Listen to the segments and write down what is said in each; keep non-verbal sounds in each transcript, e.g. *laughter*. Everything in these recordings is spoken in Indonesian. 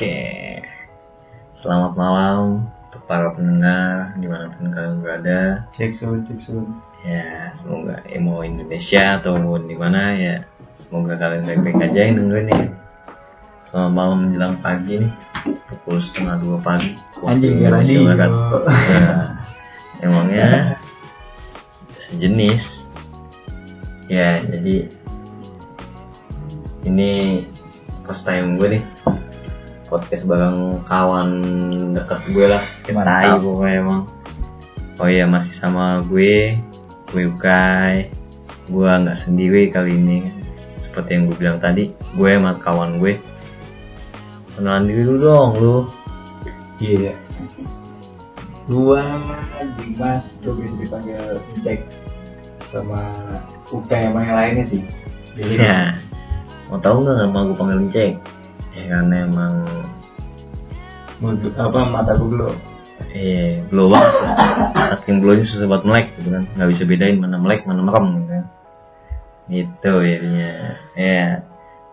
Oke, selamat malam untuk para pendengar di mana pun kalian berada. Cek sun, cek sun. Ya, semoga ya, mau Indonesia ataupun di mana ya, semoga kalian baik-baik aja yang dengerin nih. Selamat malam menjelang pagi nih, pukul setengah dua pagi. Anjing, anjing. Ya, emangnya sejenis. Ya, jadi ini first time gue nih podcast bareng kawan deket gue lah. Tai pokoknya emang. Oh iya masih sama gue gue Ukai. Gue nggak sendiri kali ini. Seperti yang gue bilang tadi gue sama kawan gue. Kenalan diri dulu dong lu. Iya. Gua Dimas tuh bisa dipanggil cek sama Uka sama yang lainnya sih. Jadi ya mau tahu nggak kenapa gue panggil cek ya karena emang mulut apa mata gua belum. eh banget. Saking blownya susah buat melek gitu kan. Nggak bisa bedain mana melek mana merem gitu kan. Gitu jadinya. Ya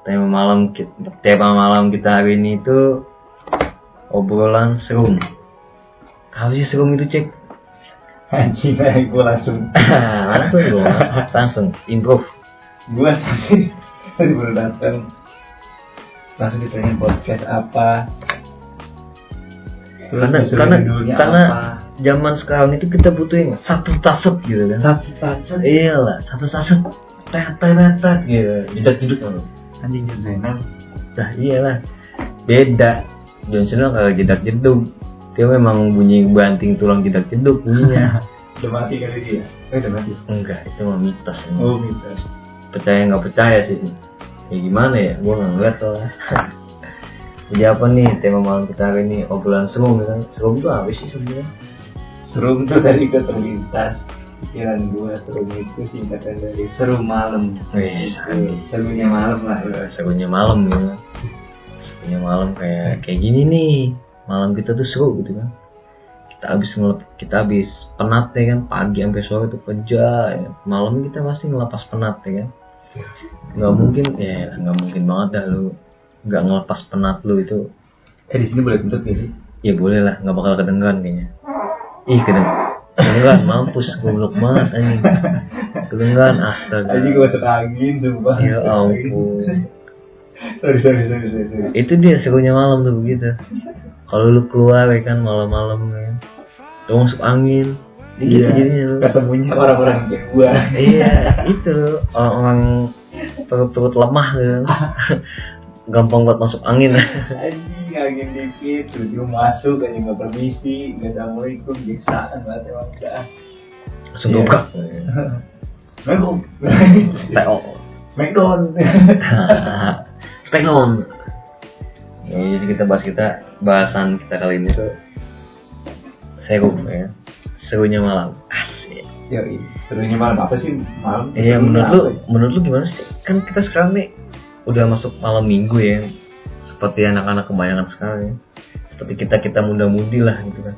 tema malam kita, tema malam kita hari ini itu obrolan serum. Apa sih serum itu cek Anjing *laughs* gua langsung. *laughs* Langsung dong langsung. Improve. Tadi tadi baru datang langsung ditanya podcast apa? Terus karena karena karena apa. zaman sekarang itu kita butuh yang satu taset gitu kan. Satu satu iya lah satu taset tet tet tet gitu jedak jeduk anjing John Zainal Nah iyalah. Beda. Johnson lah kalau jedak jeduk. Dia memang bunyi banting tulang jedak jeduk bunyinya. *laughs* Udah mati kali dia? Eh udah mati. Enggak itu mah mitos. Oh gitu percaya nggak percaya sih ya gimana ya gua nggak ngeliat soalnya *laughs* jadi apa nih tema malam kita hari ini obrolan serum ya kan serum itu apa sih sebenarnya Serum tuh tadi ke terlintas pikiran gua serum itu singkatan dari seru malam. Wih, Itu, anjing. Serunya malam lah. Ya. serunya malam gitu kan serunya malam kayak kayak gini nih malam kita tuh seru gitu kan kita habis ngelep, kita habis penat ya kan pagi sampai sore tuh kerja ya. malam kita pasti ngelepas penat ya kan nggak mungkin ya nggak mungkin banget dah lu. Nggak ngelepas penat lu itu. Eh di sini boleh tutup ya? ya boleh lah. Nggak bakal kedengeran kayaknya. Ih kedengeran. Kedengeran. Mampus goblok banget anjing. Kedengeran astaga. Tadi gua masuk angin sumpah. ya ampun. Sorry, sorry, sorry, sorry, itu dia serunya malam tuh begitu. Kalau lu keluar ya kan malam-malam ya kan. Lu masuk angin gitu Iya, jadinya lu ketemunya orang-orang kayak gua. iya itu orang-orang perut-perut lemah gitu *laughs* gampang buat masuk angin Anjing angin dikit, tujuh masuk aja nggak permisi, nggak assalamualaikum, biasaan banget emang udah. langsung Iya. dobrak Assalamualaikum. PO Smackdown. Speknon ya, jadi kita bahas kita bahasan kita kali ini tuh serum ya serunya malam asik Ya, serunya malam apa sih malam? Iya menurut lu ya? menurut lu gimana sih? Kan kita sekarang nih udah masuk malam minggu ya. Seperti anak-anak kebayangan sekarang ya. Seperti kita-kita muda-mudi lah gitu kan.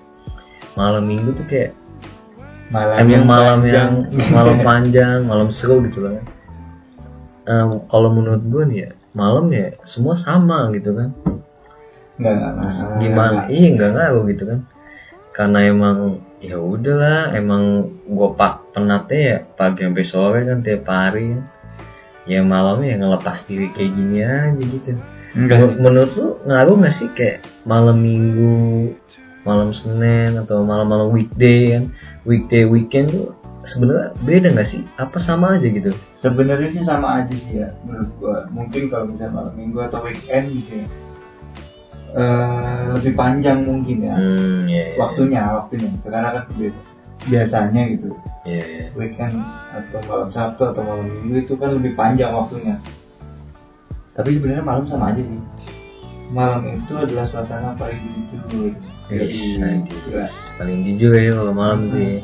Malam minggu tuh kayak malam emang malam panjang. yang *laughs* malam panjang, malam seru gitu kan. Eh, kalau menurut gue nih ya, malam ya semua sama gitu kan. Enggak, enggak, enggak. Gimana? Iya nggak ngaruh gitu kan. Karena emang ya udahlah, emang gue pak penatnya ya pagi sampai sore kan tiap hari. Ya malamnya ya ngelepas diri kayak gini aja gitu. Enggak. Menurut, lu ngaruh nggak sih kayak malam minggu, malam Senin atau malam-malam weekday kan? Weekday weekend tuh sebenarnya beda nggak sih? Apa sama aja gitu? Sebenarnya sih sama aja sih ya menurut gua. Mungkin kalau misalnya malam minggu atau weekend gitu ya. Eh, lebih panjang mungkin ya. Hmm, ya, ya, Waktunya, waktunya. Karena kan. Biasanya gitu. ya, ya. Weekend atau malam Sabtu atau malam Minggu itu kan lebih panjang waktunya. Tapi sebenarnya malam sama aja sih. Malam itu adalah suasana paling jujur. Yes, Jadi, anjir. gila. paling jujur ya kalau malam tuh ya.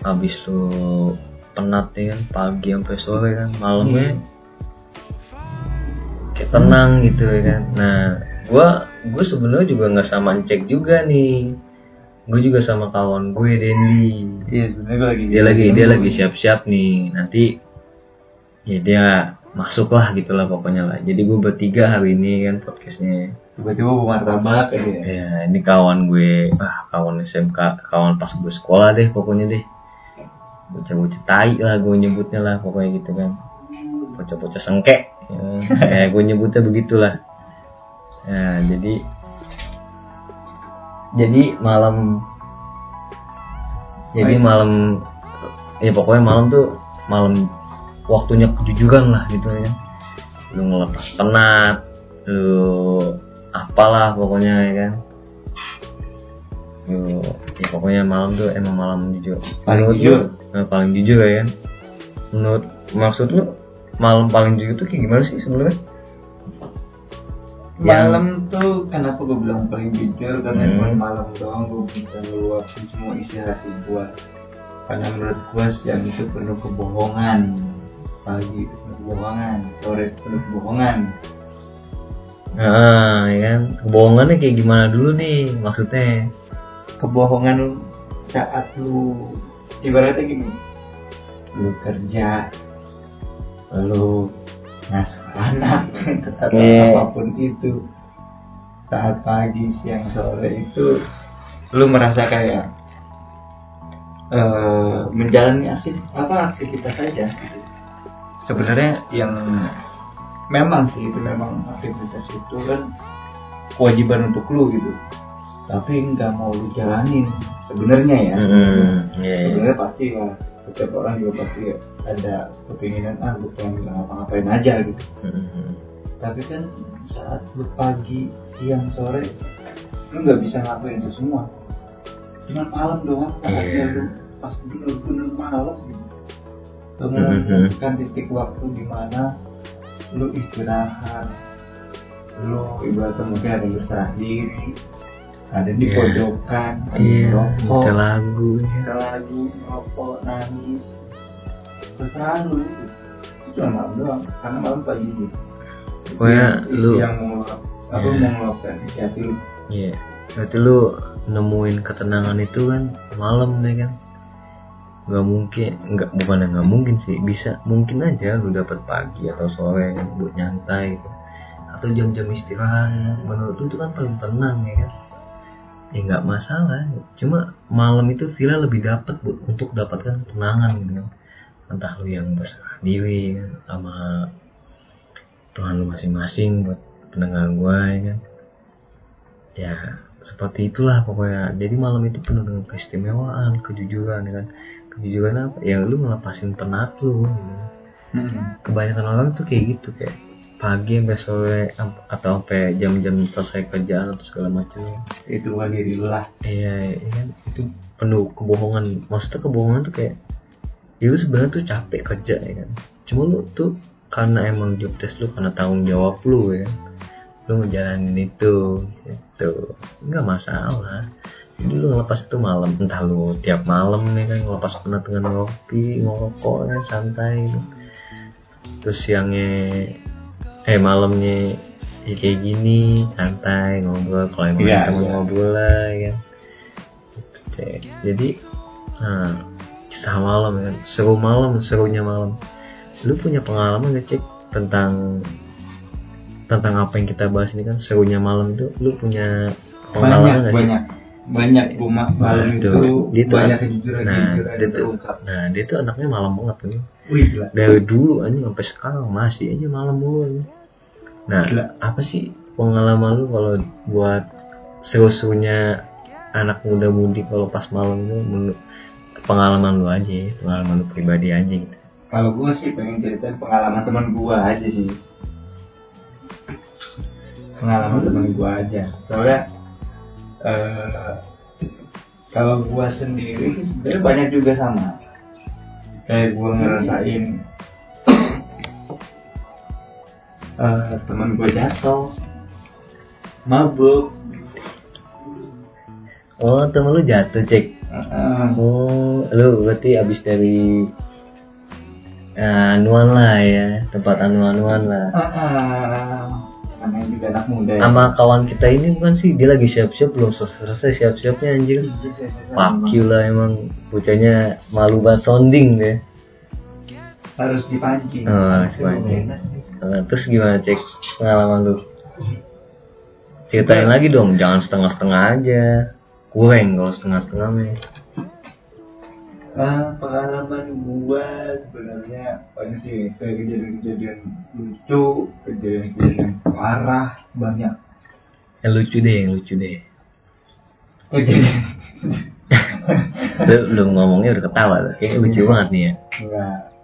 habis lu penat ya kan pagi sampai sore kan malamnya Hmm. kayak tenang gitu ya kan nah gua gue sebenarnya juga nggak sama cek juga nih. Gue juga sama kawan gue Dendi. Iya sebenarnya gue lagi dia lagi dia lagi siap-siap nih. Nanti ya dia masuk lah gitulah pokoknya lah. Jadi gue bertiga hari ini kan podcastnya. Tiba-tiba bawa martabak ya ya ini kawan gue. Ah kawan SMK kawan pas gue sekolah deh pokoknya deh. Bocah-bocah tai lah gue nyebutnya lah pokoknya gitu kan. Bocah-bocah sengke *laughs* ya, ya gue nyebutnya begitulah ya jadi jadi malam jadi malam ya pokoknya malam tuh malam waktunya kejujuran lah gitu ya. Lu ngelepas penat lu apalah pokoknya ya kan. Lu ya pokoknya malam tuh emang malam jujur. Paling Menurut jujur. lu, eh, paling jujur ya kan. Menurut maksud lu malam paling jujur tuh kayak gimana sih sebenarnya malam tuh kenapa gue bilang paling jujur karena Hmm. cuma malam doang gue bisa ngeluapin semua isi hati gue karena menurut gue siang itu penuh kebohongan. Pagi itu penuh kebohongan sore itu penuh kebohongan. Nah ya kan? Kebohongannya kayak gimana dulu nih maksudnya? Kebohongan saat lu ibaratnya gini. Lu kerja lu ngasuh anak atau Iya. apa pun itu saat pagi siang sore itu lu merasa kayak eh, menjalani aktif apa aktivitas saja gitu. sebenarnya yang memang sih itu memang aktivitas itu kan kewajiban untuk lu gitu tapi nggak mau lu jalanin sebenarnya ya hmm, iya, iya. sebenarnya pasti ya setiap orang juga pasti ada kepinginan ah gue pengen ngapa-ngapain aja gitu Hmm, tapi kan saat lu pagi siang sore lu nggak bisa ngelakuin itu semua cuma malam doang saatnya Iya. lu pas bener-bener malam gitu lu Mhm. menemukan titik waktu di mana lu istirahat lu ibaratnya mungkin ada yang berserah diri ada di Iya. pojokan ada iya rokok kita lagu ya. kita lagu rokok nangis terserah lu itu cuma malam doang karena malam pagi gitu Pokoknya isi lu- yang mau apa Iya. mau ngeluapkan isi hati lu Iya. Berarti lu nemuin ketenangan itu kan malam ya kan? Gak mungkin, nggak bukan yang nggak mungkin sih, bisa mungkin aja lu dapat pagi atau sore buat nyantai gitu. Atau jam-jam istirahat, menurut lu itu kan paling tenang ya kan? Ya nggak masalah, cuma malam itu villa lebih dapat buat untuk dapatkan ketenangan gitu. Kan. Entah lu yang berserah diri kan, sama Tuhan lu masing-masing buat pendengar gua ya kan. Ya seperti itulah pokoknya. Jadi malam itu penuh dengan keistimewaan kejujuran ya kan. Kejujuran apa? Ya lu ngelepasin penat lu gitu. kebanyakan orang tuh kayak gitu kayak pagi sampai sore atau sampai jam-jam selesai kerjaan atau segala macam. Itu bukan diri lu lah. Iya iya. Kan itu penuh kebohongan. Maksudnya kebohongan tuh kayak ya lu sebenarnya tuh capek kerja ya kan? Cuma lu tuh karena emang job desk lu karena tanggung jawab lu ya kan? Lu ngejalanin itu gitu. Nggak masalah. Jadi lu ngelepas itu malam. Entah lu tiap malam ya kan ngelepas penat dengan ngopi ngerokok ya santai gitu. Terus siangnya eh malamnya ya kayak gini santai ngobrol kalau emang Iya, temen iya. ngobrol lah ya kan. Gitu, jadi nah kisah malam ya kan seru malam serunya malam lu punya pengalaman gak cek tentang tentang apa yang kita bahas ini kan serunya malam itu lu punya pengalaman banyak nggak sih? banyak banyak rumah malam itu dia tuh- banyak kejujuran nah kejujuran dia tuh nah dia tuh anaknya malam banget tuh wih dari dulu aja sampai sekarang masih aja malam mulu aja. Nah Gila. apa sih pengalaman lu kalau buat seru-serunya anak muda mudi kalau pas malam itu menurut pengalaman lu aja ya, pengalaman lu pribadi aja gitu? Kalau gue sih pengen ceritain pengalaman teman gue aja sih. Pengalaman teman gue aja. Soalnya eh, kalau gue sendiri sebenarnya banyak juga sama. Kayak gue ngerasain eh, teman gue jatuh. Mabuk. Oh temen lu jatuh cek eh, oh lu berarti abis dari eh, anuan lah ya tempat anu-anuan lah. Namanya juga anak muda ya. sama kawan kita ini bukan sih dia lagi siap-siap belum selesai siap-siapnya anjir fuck you lah emang bocahnya malu banget sounding deh. Harus dipancing. Oh harus dipancing uh, terus gimana cek pengalaman lu? Ceritain lagi dong jangan setengah-setengah aja. Kurang kalau setengah-setengah nih uh, pengalaman gua sebenarnya banyak sih kayak kejadian-kejadian lucu kejadian-kejadian parah banyak. Yang lucu deh yang lucu deh. Kejadian *laughs* lu belum ngomongnya udah ketawa tuh kayaknya lucu banget nih ya. Enggak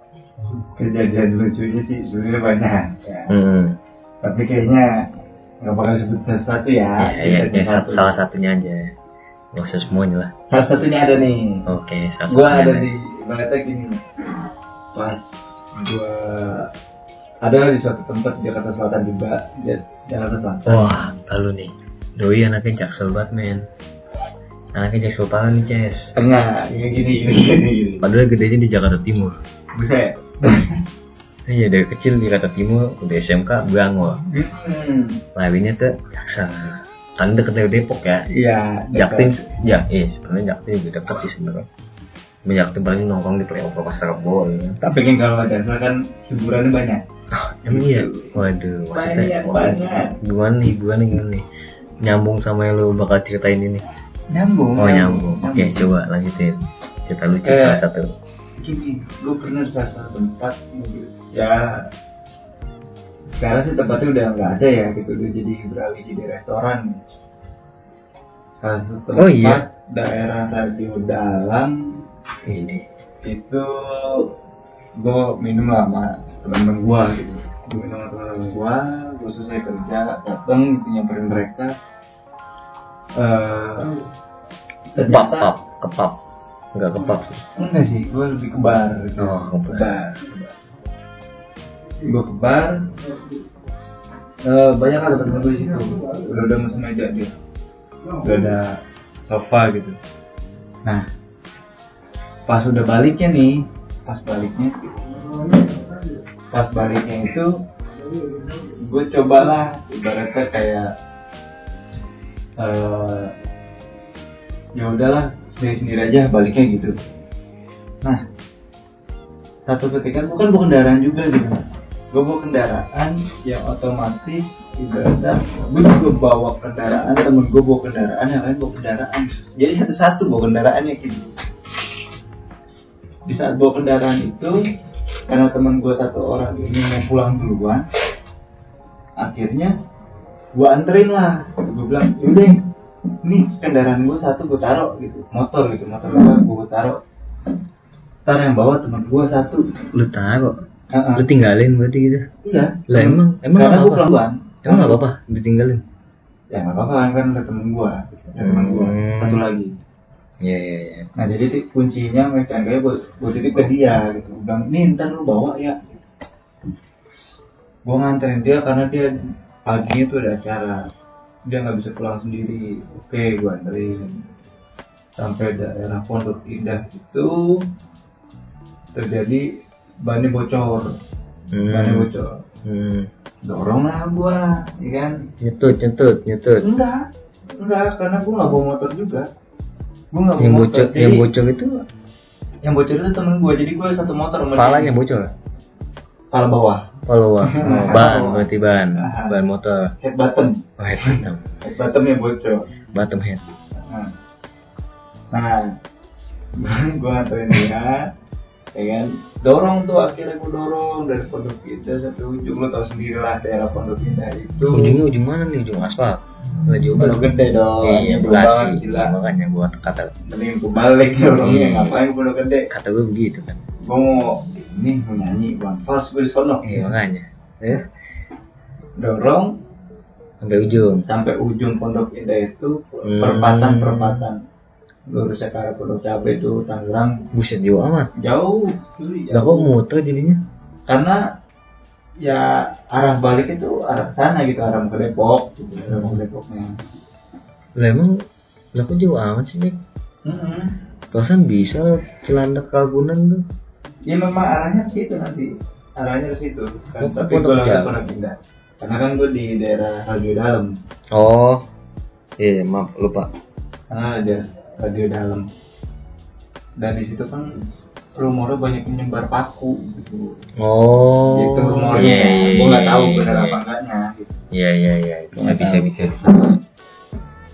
kejadian lucunya sih sebenarnya banyak ya. hmm. tapi kayaknya nggak bakal sebut satu ya, ya, ya, ya satu, salah satunya aja. Nggak usah semuanya lah. Salah satunya ada nih. Oke okay, salah gua ada di ibaratnya gini. Pas gua ada di suatu tempat di Jakarta Selatan juga. Jakarta Selatan. Wah lalu nih. Doi anaknya jaksel banget men. Anaknya jaksel banget nih Ces. Enggak ini gini gini gini, gini. padahal gedenya di Jakarta Timur buset *laughs* Iya dari kecil di Jakarta Timur udah SMK Bangor. Hmm. Larinya tuh Jaksel. Kan deket dari Depok ya. Iya. Jaktim ya, eh sebenarnya Jaktim juga deket sih sebenarnya. Jaktim paling nongkrong di Playoff Pasar Rebo ya. Tapi kan kalau Jaksel kan hiburannya banyak. Emang *laughs* iya? Waduh, maksudnya banyak, banyak. Gimana nih, gimana gimana nih? Nyambung sama yang lu bakal ceritain ini. Nyambung. Oh nyambung. Oke, okay, coba lanjutin. Cerita lucu eh, salah satu. Gini, gue pernah di salah satu tempat ya. Sekarang sih tempatnya udah nggak ada ya gitu. Udah jadi beralih jadi restoran. Salah satu tempat oh, iya? daerah radio dalam ini. Itu gue minum lama teman-teman gue gitu. Gue minum sama teman-teman gue gue selesai kerja dateng gitu nyamperin mereka. Uh, ternyata kepap kepap enggak kepap sih enggak sih? Gue lebih ke bar. Gitu. oh, ke bar. gue ke bar. Uh, banyak ada teman gue di situ. Udah udah mesin meja dia udah ada sofa gitu. Nah pas udah baliknya nih pas baliknya pas baliknya itu gue cobalah ibaratnya kayak uh, ya udahlah sendiri sendiri aja baliknya gitu. Nah satu ketika gue kan bawa kendaraan juga gitu. Gue bawa kendaraan yang otomatis ibaratnya gue juga bawa kendaraan temen gue bawa kendaraan yang lain bawa kendaraan. Jadi satu-satu bawa kendaraannya gitu. Di saat bawa kendaraan itu karena teman gue satu orang ini mau pulang duluan akhirnya gue anterin lah. Gue bilang yaudah ini kendaraan gue satu gue taruh gitu. Motor gitu motor gue gue taruh. Ntar yang bawa teman gue satu. Lu taruh. Uh -uh. lu tinggalin berarti gitu? Iya. Lah emang? Emang karena gue pelan emang nggak apa-apa? Ditinggalin? Ya nggak apa-apa kan ada temen gue ada temen gue Hmm. satu lagi. Iya iya iya. nah jadi ti- kuncinya kayak buat buat titip ke dia gitu. Bilang ini ntar lu bawa ya. Gue nganterin dia karena dia pagi itu ada acara dia nggak bisa pulang sendiri. Oke gue anterin. Sampai daerah Pondok Indah itu terjadi bannya bocor. Bannya Hmm. bocor. Hmm. dorong lah gua ya kan? Nyetut nyetut nyetut. enggak enggak karena gua nggak bawa motor juga. Gua nggak bawa Yang motor. bocor jadi yang bocor itu? Yang bocor itu temen gua jadi gua satu motor palanya dia. bocor. pala bawah. Kalau wah, *laughs* oh, ban berarti ban, ban motor. head bottom Oh, head bottom, head bottomnya bocor bottom head. nah, nah *laughs* gua nganterin dia ya kan dorong tuh akhirnya gua dorong dari Pondok Indah sampai ujung lo tau sendiri lah daerah Pondok Indah itu Ujungnya ujung mana nih? Ujung aspal. Nggak jauh banget. Gede dong Iya, Jauh Bekasi. gila Makanya gua kata mending gua balik dorongnya Iya. ngapain Pondok Gede kata gue begitu kan. gue mau ini mau nyanyi one false gue di sono Iya makanya. Ya, dorong sampai ujung. sampai ujung pondok indah itu Hmm. perempatan perempatan lurusnya ke arah pondok cabe itu Tangerang Buset jauh amat. jauh Lah kok muter jadinya? karena ya arah balik itu arah sana gitu arah ke Depok gitu arah ke Depoknya Lah emang lah kok jauh amat sih nih? Mm-mm. Perasaan bisa loh Cilandak Ragunan tuh. ya memang arahnya ke situ nanti arahnya ke situ kan tapi Pondok gue lagi pernah pindah karena kan gue di daerah radio dalam Oh. Iya, maaf lupa. karena ada radio dalam dan di situ kan rumornya banyak yang nyebar paku gitu Oh. itu rumornya Iya, iya, gue nggak tahu iya, benar iya. apa enggaknya gitu. Iya iya iya. Bisa bisa bisa bisa.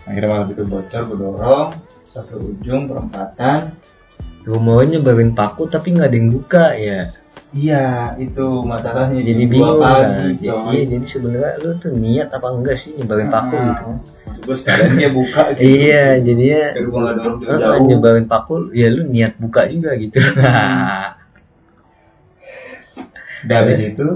akhirnya malam itu bocor gue dorong satu ujung perempatan Rumornya nyebarin paku tapi nggak ada yang buka ya. Iya itu masalahnya Jadi bingung kan. Jadi, iya, jadi sebenarnya lu tuh niat apa enggak sih nyebarin paku Nah, gitu. gue sekalian dia buka gitu Iya, jadinya gua eh, jauh-jauh. nyebarin paku ya lu niat buka juga gitu. Dan habis itu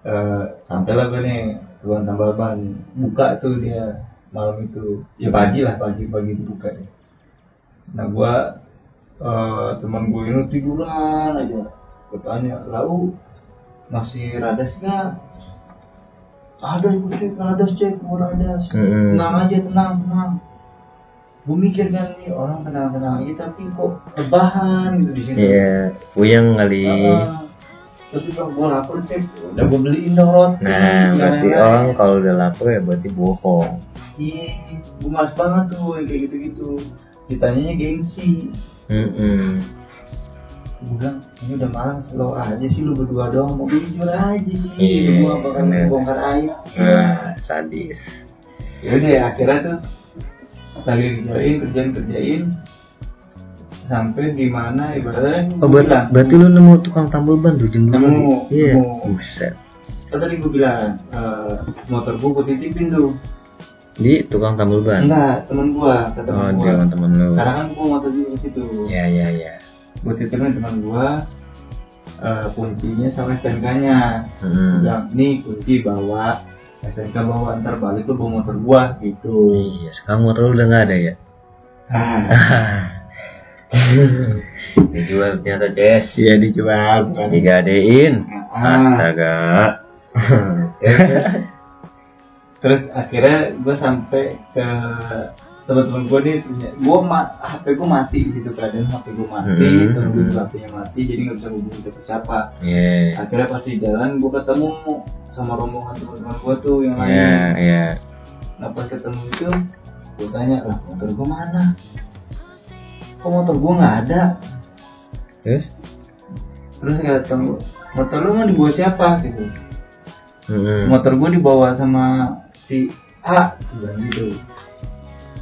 eh sampailah gue nih tuan tambal ban buka tuh dia malam itu ya pagi lah pagi pagi dibuka deh. Nah gue eh teman gue ini tiduran aja. Gue tanya lalu masih radas nggak? Ada ibu cek radas cek mau radas. Tenang aja tenang tenang. Gue mikir kan nih orang tenang-tenang aja tapi kok rebahan gitu di sini. Iya, puyeng kali. Ah, terus juga gue lapar cek udah gue beliin dong roti Nah, berarti orang kalau udah lapar ya berarti bohong. iya gue males banget tuh kayak gitu gitu ditanyanya gengsi Mm-mm. Gue bilang ini udah malam slow aja sih lu berdua doang mau jujur aja sih Iya, gue bakal bongkar aib Nah, sadis. ya udah akhirnya tuh lagi kerjain kerjain kerjain sampai di mana ibaratnya Oh, gua berarti, bilang, berarti lu nemu tukang tambal ban tuh jam dua Nemu? Iya. Buset. kan tadi gue bilang eh, motor gue gue titipin tuh Di tukang tambal ban. enggak temen gue kata Oh, temen dia temen lu. karena kan gue motor juga di situ Ya, ya, ya. Gue titipin teman gue eh, kuncinya sama STNK nya Hmm. bilang nih kunci bawa STNK bawa ntar balik lu bawa motor gua gitu Iya, sekarang motor lu udah nggak ada ya? ah *laughs* Dijual ternyata Ces. iya dijual bukan Digadein. Ah. Astaga. *laughs* terus akhirnya gue sampai ke teman-teman gue nih gue ma HP gue mati di situ keadaan HP gue mati Hmm, temen gue hmm. HP-nya mati jadi nggak bisa hubungi siapa siapa Iya. akhirnya pas di jalan gue ketemu sama rombongan teman-teman gue tuh yang lain Iya, iya. Nah pas ketemu itu gue tanya lah motor gue mana? Kok motor gue nggak ada? Terus? Terus temen gue, motor lu mau dibawa siapa gitu? Hmm. Motor gue dibawa sama si A, gitu.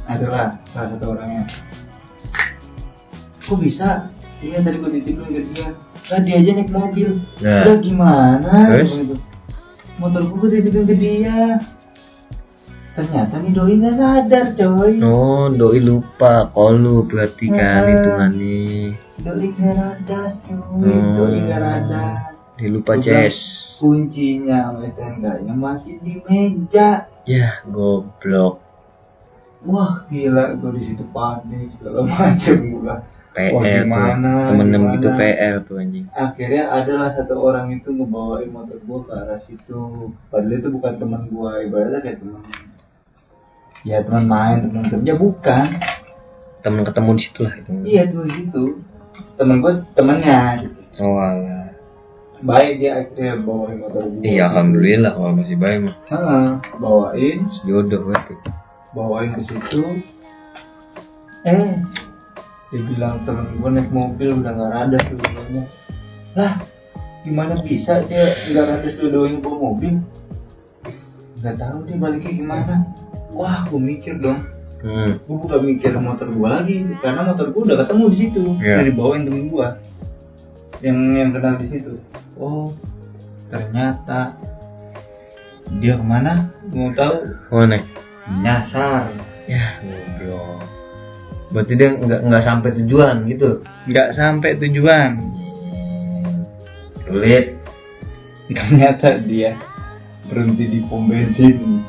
Adalah salah satu orangnya. Kok bisa? Iya tadi gue titipin ke dia. Lah dia aja naik mobil. Nah. Lah gimana? Terus? Gitu. Motor gue titipin ke dia. Ternyata nih doi nggak sadar coy. Oh, doi lupa kalau lu perhatikan Ah. hitungannya. Doi garadas cuy, Hmm. doi garadas. Dia lupa Ces. Kuncinya sama STNK-nya masih di meja. Ya, goblok. Wah gila, gue di situ panik segala macem gua. PR Wah, tuh. gimana, Temen-temen gimana? gitu PR tuh anjing. Akhirnya adalah satu orang itu ngebawain motor gua ke arah situ. Padahal itu bukan teman gua, ibaratnya kayak teman ya teman main, teman kerja bukan. Temen ketemu di situ lah itu. Iya teman gitu. Temen gua temennya. Oh, alah. Baik dia akhirnya bawain motor gua. Iya, alhamdulillah kalau masih baik mah. Bawain Jodoh banget tuh. Bawain ke situ. Eh. Dia bilang temen gue naik mobil udah nggak ada tuh lah gimana bisa dia nggak ada tuh doain bawa mobil? Nggak tahu dia baliknya gimana. Wah gue mikir dong. Hmm. gue bukan mikir motor gue lagi karena motor gue udah ketemu di situ Iya. udah dibawain temen gue yang yang kenal di situ. Oh ternyata dia ke mana? Mau tahu. Oh, nih. Nyasar Ya, goblok. Berarti dia nggak nggak sampai tujuan gitu. nggak sampai tujuan. Sulit. ternyata dia berhenti di pom bensin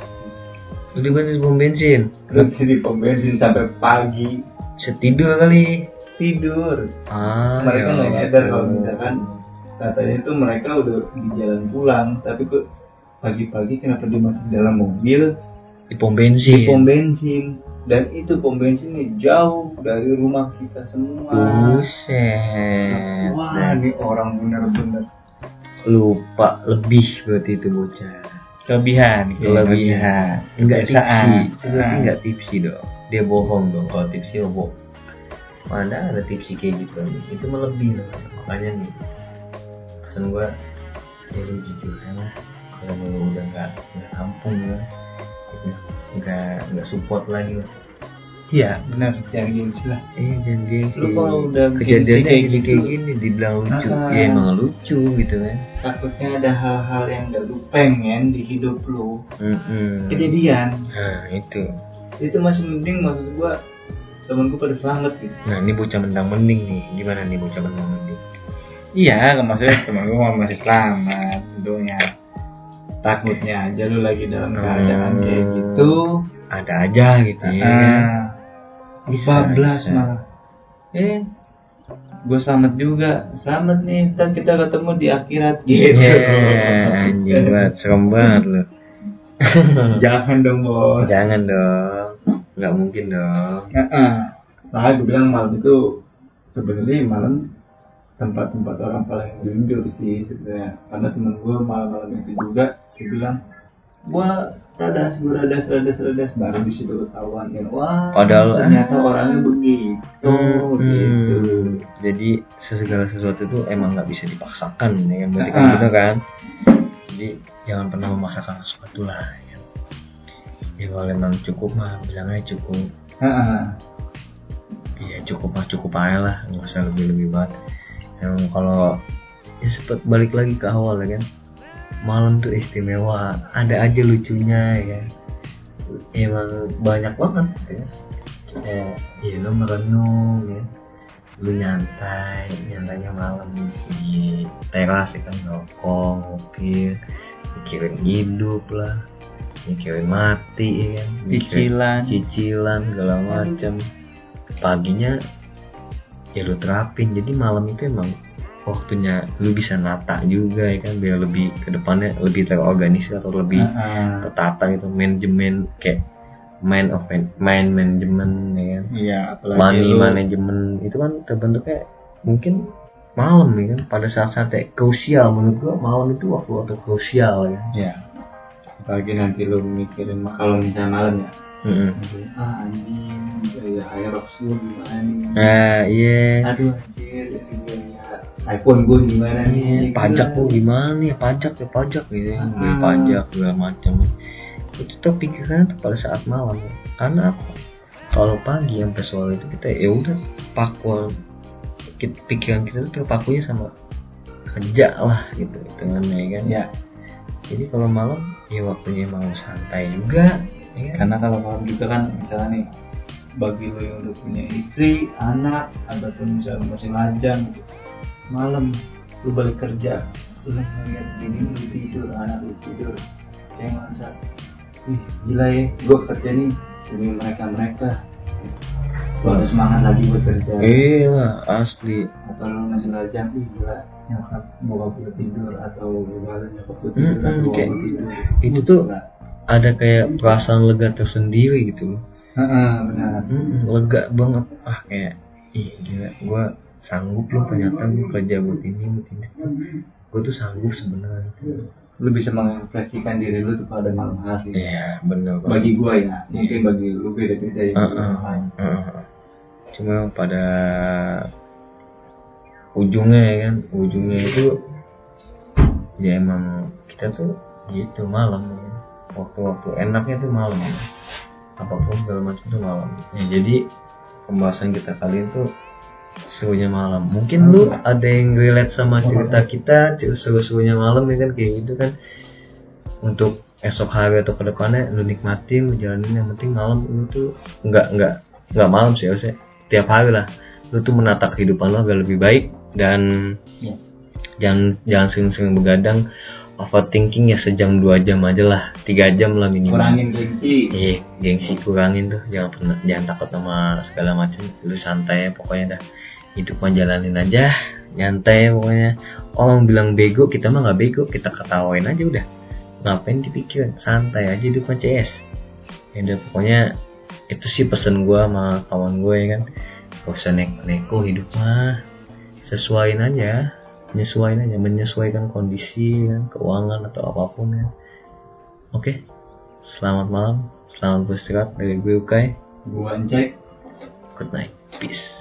di bensin pom bensin. berhenti di pom bensin sampai pagi Setidur kali. tidur Ah. mereka ya nggak nyadar kalau misalkan katanya itu mereka udah di jalan pulang tapi kok pagi-pagi kenapa dia masih di dalam mobil di pom di bensin. pom bensin dan itu pom bensinnya jauh dari rumah kita semua Buset. wah ini orang bener-bener Lupa lebih berarti itu bocah. kelebihan Kelebihan. Enggak tipsi. Enggak tipsi dong. Dia bohong dong kalau tipsi oh bohong. mana ada tipsi kayak gitu itu melebih loh makanya nih pesan gua jadi jujur karena kalau udah nggak nggak kampung ya nggak nggak support lagi lah Iya benar jangan gengsi lah. Eh jangan gengsi. Lu kalau udah kejadiannya kayak gini gitu, kayak gini dibilang lucu, Ah. ya emang lucu gitu kan. takutnya ada hal-hal yang gak lu pengen di hidup lu Mm-mm. kejadian. Nah itu. Itu masih mending maksud gua temen gua pada selamat gitu. Nah ini bocah mendang mending nih. Gimana nih bocah mendang mending? Iya, maksudnya temen gua masih selamat tentunya. Takutnya aja lu lagi dalam keadaan Hmm. kayak gitu. Ada aja gitu ya. Ah, Bisa, bisa. malah. Eh, gue selamat juga. Selamat nih, ntar kita ketemu di akhirat gitu. Yeah, *laughs* anjing banget, serem banget lu. *laughs* Jangan dong bos. Jangan dong. Nggak mungkin dong. Heeh. Nah, gue bilang malam itu sebenarnya malam tempat-tempat orang paling rindu sih sebenarnya. Karena temen gue malam-malam itu juga dia bilang, gua radas, gua radas, radas, radas. Baru di situ ketahuan kan, wah Padahal- ternyata orangnya begitu, Hmm, gitu. hmm. Jadi segala sesuatu itu emang nggak bisa dipaksakan ya yang berarti kan Ah. gitu kan. Jadi jangan pernah memaksakan sesuatu lah. Ya, ya kalau emang cukup mah bilang aja cukup. Iya cukup mah cukup aja lah nggak usah lebih lebih banget. Emang kalau ya sempet balik lagi ke awal ya kan. Malam tuh istimewa, ada aja lucunya ya. Emang banyak banget ya. Eh, ya lo merenung ya lu nyantai nyantainya malam di teras ya kan ngopi mikirin hidup lah mikirin mati ya kan Cicilan. cicilan segala macam paginya ya lu terapin jadi malam itu emang waktunya lu bisa nata juga ya kan biar lebih ke depannya lebih terorganisir atau lebih Heeh. tertata gitu manajemen kayak mind of mind management ya kan Iya, money lu- management itu kan terbentuknya mungkin malam ya kan pada saat-saat yang krusial menurut gua malam itu waktu-waktu krusial ya Iya. Apalagi nanti lu mikirin kalau misalnya malam ya. Mm-mm. Ah anjing, gaya Aerox gue gimana nih? nah iya Aduh anjir, ini gaya iPhone gue gimana nih? pajak tuh gimana nih? Pajak ya pajak gitu ya. Ah. Beli pajak segala macam. Itu tuh pikiran tuh pada saat malam. Karena apa? Kalau pagi sampai sore itu kita ya udah paku. Kita- pikiran kita tuh terpakunya sama kerja lah gitu. Dengan ya kan? Ya, jadi kalau malam ya waktunya mau santai juga ya kan? karena kalau malam kita kan misalnya nih bagi lo yang udah punya istri, anak, ataupun misalnya masih lajang gitu. Malam lu balik kerja, lu ngeliat bini lu tidur, anak lu tidur, kayak ngerasa, ih gila ya, gue kerja nih demi mereka mereka. Lu harus semangat lagi buat kerja. iya asli. Atau lu masih lajang ih gila nyokap bokap gue tidur atau gimana nyokap gue tidur kayak- gue tidur. itu tuh Gila. ada kayak perasaan lega tersendiri gitu. Loh Heeh, benar. Mm, lega banget. Ah kayak ih gila gue sanggup loh ternyata gue kerja buat ini buat ini. Gue tuh sanggup sebenarnya. Lu bisa mengekspresikan diri lu tuh pada malam hari. Iya bener banget. Bagi gue ya mungkin bagi lu beda beda ya heeh. cuma pada ujungnya ya kan ujungnya itu ya emang kita tuh gitu malam. Ya. waktu-waktu enaknya tuh malam. Ya. apa pun segala macam tuh malam. Ya, jadi pembahasan kita kali itu serunya malam. Mungkin lu ada yang relate sama cerita kita seru-serunya malam ya kan kayak gitu kan. Untuk esok hari atau ke depannya lu nikmatin lu jalanin yang penting malam lu tuh nggak nggak nggak malam sih harusnya tiap hari lah. Lu tuh menata kehidupan lu agar lebih baik dan Ya. jangan jangan sering-sering begadang overthinking ya sejam dua jam aja lah tiga jam lah minimal kurangin gengsi Iya, gengsi kurangin tuh. Jangan pernah, jangan takut sama segala macam. Lu santai ya, pokoknya dah. Hidup mah jalanin aja, nyantai ya pokoknya. Orang bilang bego, kita mah nggak bego, kita ketawain aja udah. Ngapain dipikirin? Santai aja hidup mah CS. Ya udah pokoknya itu sih pesan gua sama kawan gue ya kan. Gak usah neko-neko hidup mah. Sesuaiin aja, menyesuaikan aja, menyesuaikan kondisi kan, keuangan atau apa pun ya. Oke, selamat malam, selamat beristirahat dari gue Ukai. gua cek Good night, peace.